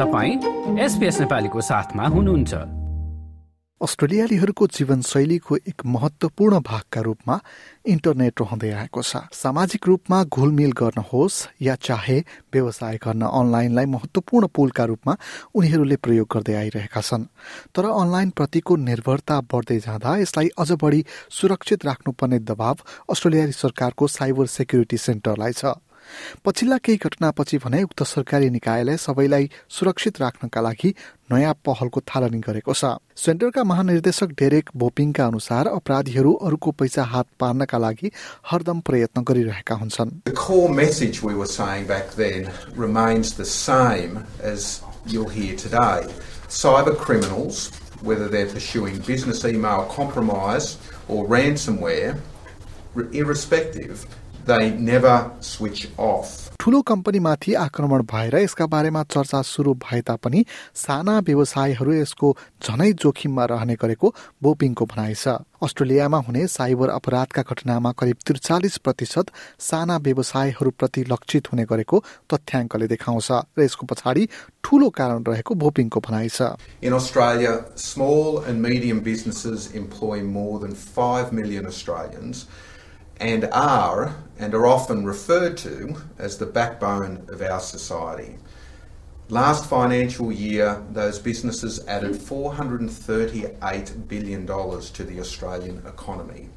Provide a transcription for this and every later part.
तपाईँ एसपिएस नेपालीको साथमा हुनुहुन्छ। अस्ट्रेलियालीहरूको जीवनशैलीको एक महत्वपूर्ण भागका रूपमा इन्टरनेट रहँदै आएको छ। सामाजिक रूपमा घुलमिल गर्न होस् या चाहे व्यवसाय गर्न अनलाइनलाई महत्वपूर्ण पुलका रूपमा उनीहरूले प्रयोग गर्दै आइरहेका छन्। तर अनलाइन प्रतिको निर्भरता बढ्दै जाँदा यसलाई अझ बढी सुरक्षित राख्नुपर्ने दबाव अस्ट्रेलियाली सरकारको साइबर सेक्युरिटी सेन्टरलाई छ। पछिल्ला केही घटनापछि भने उक्त सरकारी निकायले सबैलाई सुरक्षित राख्नका लागि नयाँ पहलको थालनी गरेको छ। सेन्टरका महानिर्देशक डेरेक भोपिङका अनुसार अपराधीहरू अरूको पैसा हात पार्नका लागि हरदम प्रयत्न गरिरहेका हुन्छन्। Whether they're pursuing business email compromise or ransomware, irrespective, they never switch off. ठूलो कम्पनीमाथि आक्रमण भएर यसका बारेमा चर्चा सुरु भए तापनि साना व्यवसायहरू यसको झनै जोखिममा रहने गरेको बोपिङको भनाइ छ अस्ट्रेलियामा हुने साइबर अपराधका घटनामा करिब त्रिचालिस प्रतिशत साना व्यवसायहरूप्रति लक्षित हुने गरेको तथ्याङ्कले देखाउँछ र यसको पछाडि ठूलो कारण रहेको भोपिङको भनाइ छ In Australia, small and medium businesses employ more than 5 million Australians and are and are often referred to as the backbone of our society. Last financial year, those businesses added $438 billion to the Australian economy.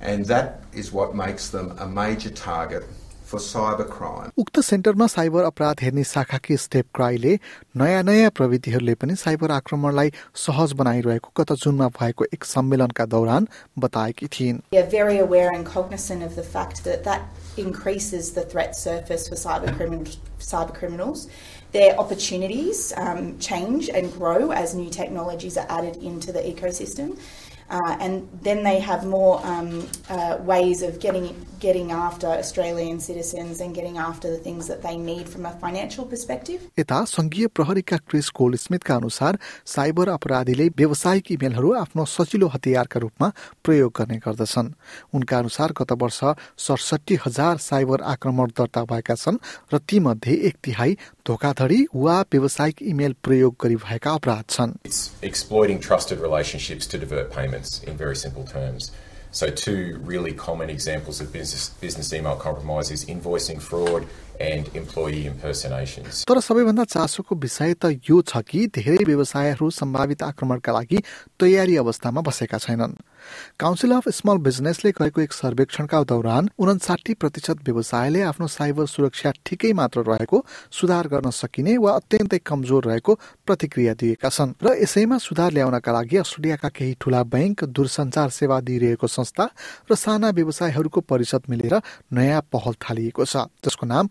And that is what makes them a major target for cybercrime. उक्त सेन्टरमा cyber अपराध हेर्ने शाखाकी step क्राईले नयाँ नयाँ प्रविधिहरूले पनि cyber आक्रमणलाई सहज बनाइरहेको गत जुनमा भएको एक सम्मेलनका दौरान बताएकी थिइन् very aware and cognizant of the fact that that increases the threat surface for cyber, crimin- cyber criminals. Their opportunities um, change and grow as new technologies are added into the ecosystem. Uh, and then they have more um, uh, ways of getting getting after Australian citizens and getting after the things that they need from a financial perspective. यता संघीय प्रहरीका Chris gold स्मिथका अनुसार cyber अपराधीले व्यावसायिक इमेलहरू आफ्नो सजिलो हतियारका रूपमा प्रयोग गर्ने गर्दछन् उनका अनुसार गत वर्ष सडसठी हजार साइबर आक्रमण दर्ता भएका छन् र तीमध्ये एक तिहाई धोकाधडी वा व्यावसायिक इमेल प्रयोग गरी भएका अपराध छन् It's exploiting trusted relationships to divert payments in very simple terms. So, two really common examples of business, business email compromise is invoicing fraud and employee impersonations. तर सबैभन्दा चासोको विषय त यो छ कि धेरै व्यवसायहरू सम्भावित आक्रमणका लागि तयारी अवस्थामा बसेका छैनन्। काउन्सिल अफ स्मल बिजनेसले गरेको एक सर्वेक्षणका दौरान उन्साठी प्रतिशत व्यवसायले आफ्नो साइबर सुरक्षा ठिकै मात्र रहेको सुधार गर्न सकिने वा अत्यन्तै कमजोर रहेको प्रतिक्रिया दिएका छन्। र यसैमा सुधार ल्याउनका लागि अस्ट्रेलियाका केही ठूला बैंक दूरसञ्चार सेवा दिइरहेको संस्था र साना व्यवसायहरूको परिषद मिलेर नयाँ पहल थालिएको छ जसको नाम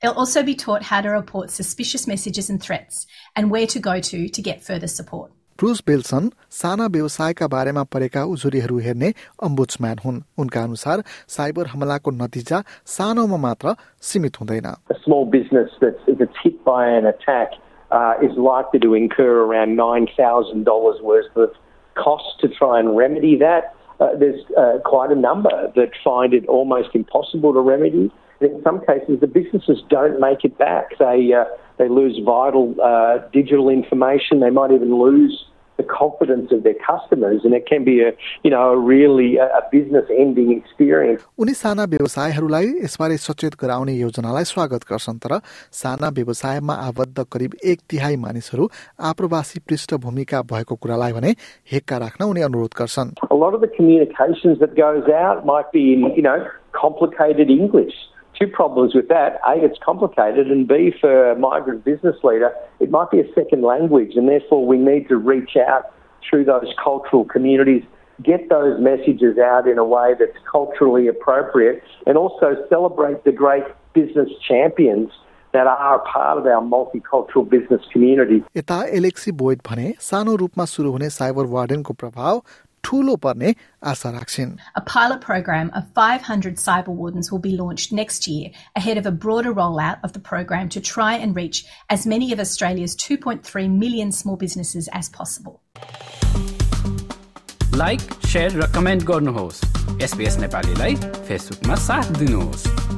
They'll also be taught how to report suspicious messages and threats and where to go to to get further support. Bruce Belson साना व्यवसायका बारेमा परेका उजुरीहरू हेर्ने अम्बुड्सम्यान हुन् उनका अनुसार साइबर हमलाको नतिजा सानोमा मात्र सीमित हुँदैन a small business that's, that's hit by an attack uh, is likely to incur around $9,000 worth of costs to try and remedy that. Uh, there's uh, quite a number that find it almost impossible to remedy. And in some cases, the businesses don't make it back. They, uh, they lose vital uh, digital information. They might even lose the confidence of their customers, and it can be a, you know, a really a, a business-ending experience. उनी साना व्यवसायहरूलाई यसबारे सचेत गराउने योजनालाई स्वागत गर्छन् तर साना व्यवसायमा आबद्ध करिब एक तिहाई मानिसहरू आप्रवासी पृष्ठभूमिका भएको कुरालाई भने हेक्का राख्न उनी अनुरोध गर्छन् A lot of the communications that goes out might be in, you know, complicated English. Two problems with that. A, it's complicated, and B, for a migrant business leader, it might be a second language, and therefore we need to reach out through those cultural communities, get those messages out in a way that's culturally appropriate, and also celebrate the great business champions that are part of our multicultural business community. यता Alexi Boyd भने सानो रूपमा सुरु हुने cyber वार्डेनको प्रभाव ठूलो पर्ने आशा राख्छिन् A pilot program of 500 cyber wardens will be launched next year ahead of a broader rollout of the program to try and reach as many of Australia's 2.3 million small businesses as possible. Like share र comment गर्नुहोस् SBS नेपालीलाई फेसबुकमा साथ दिनुहोस्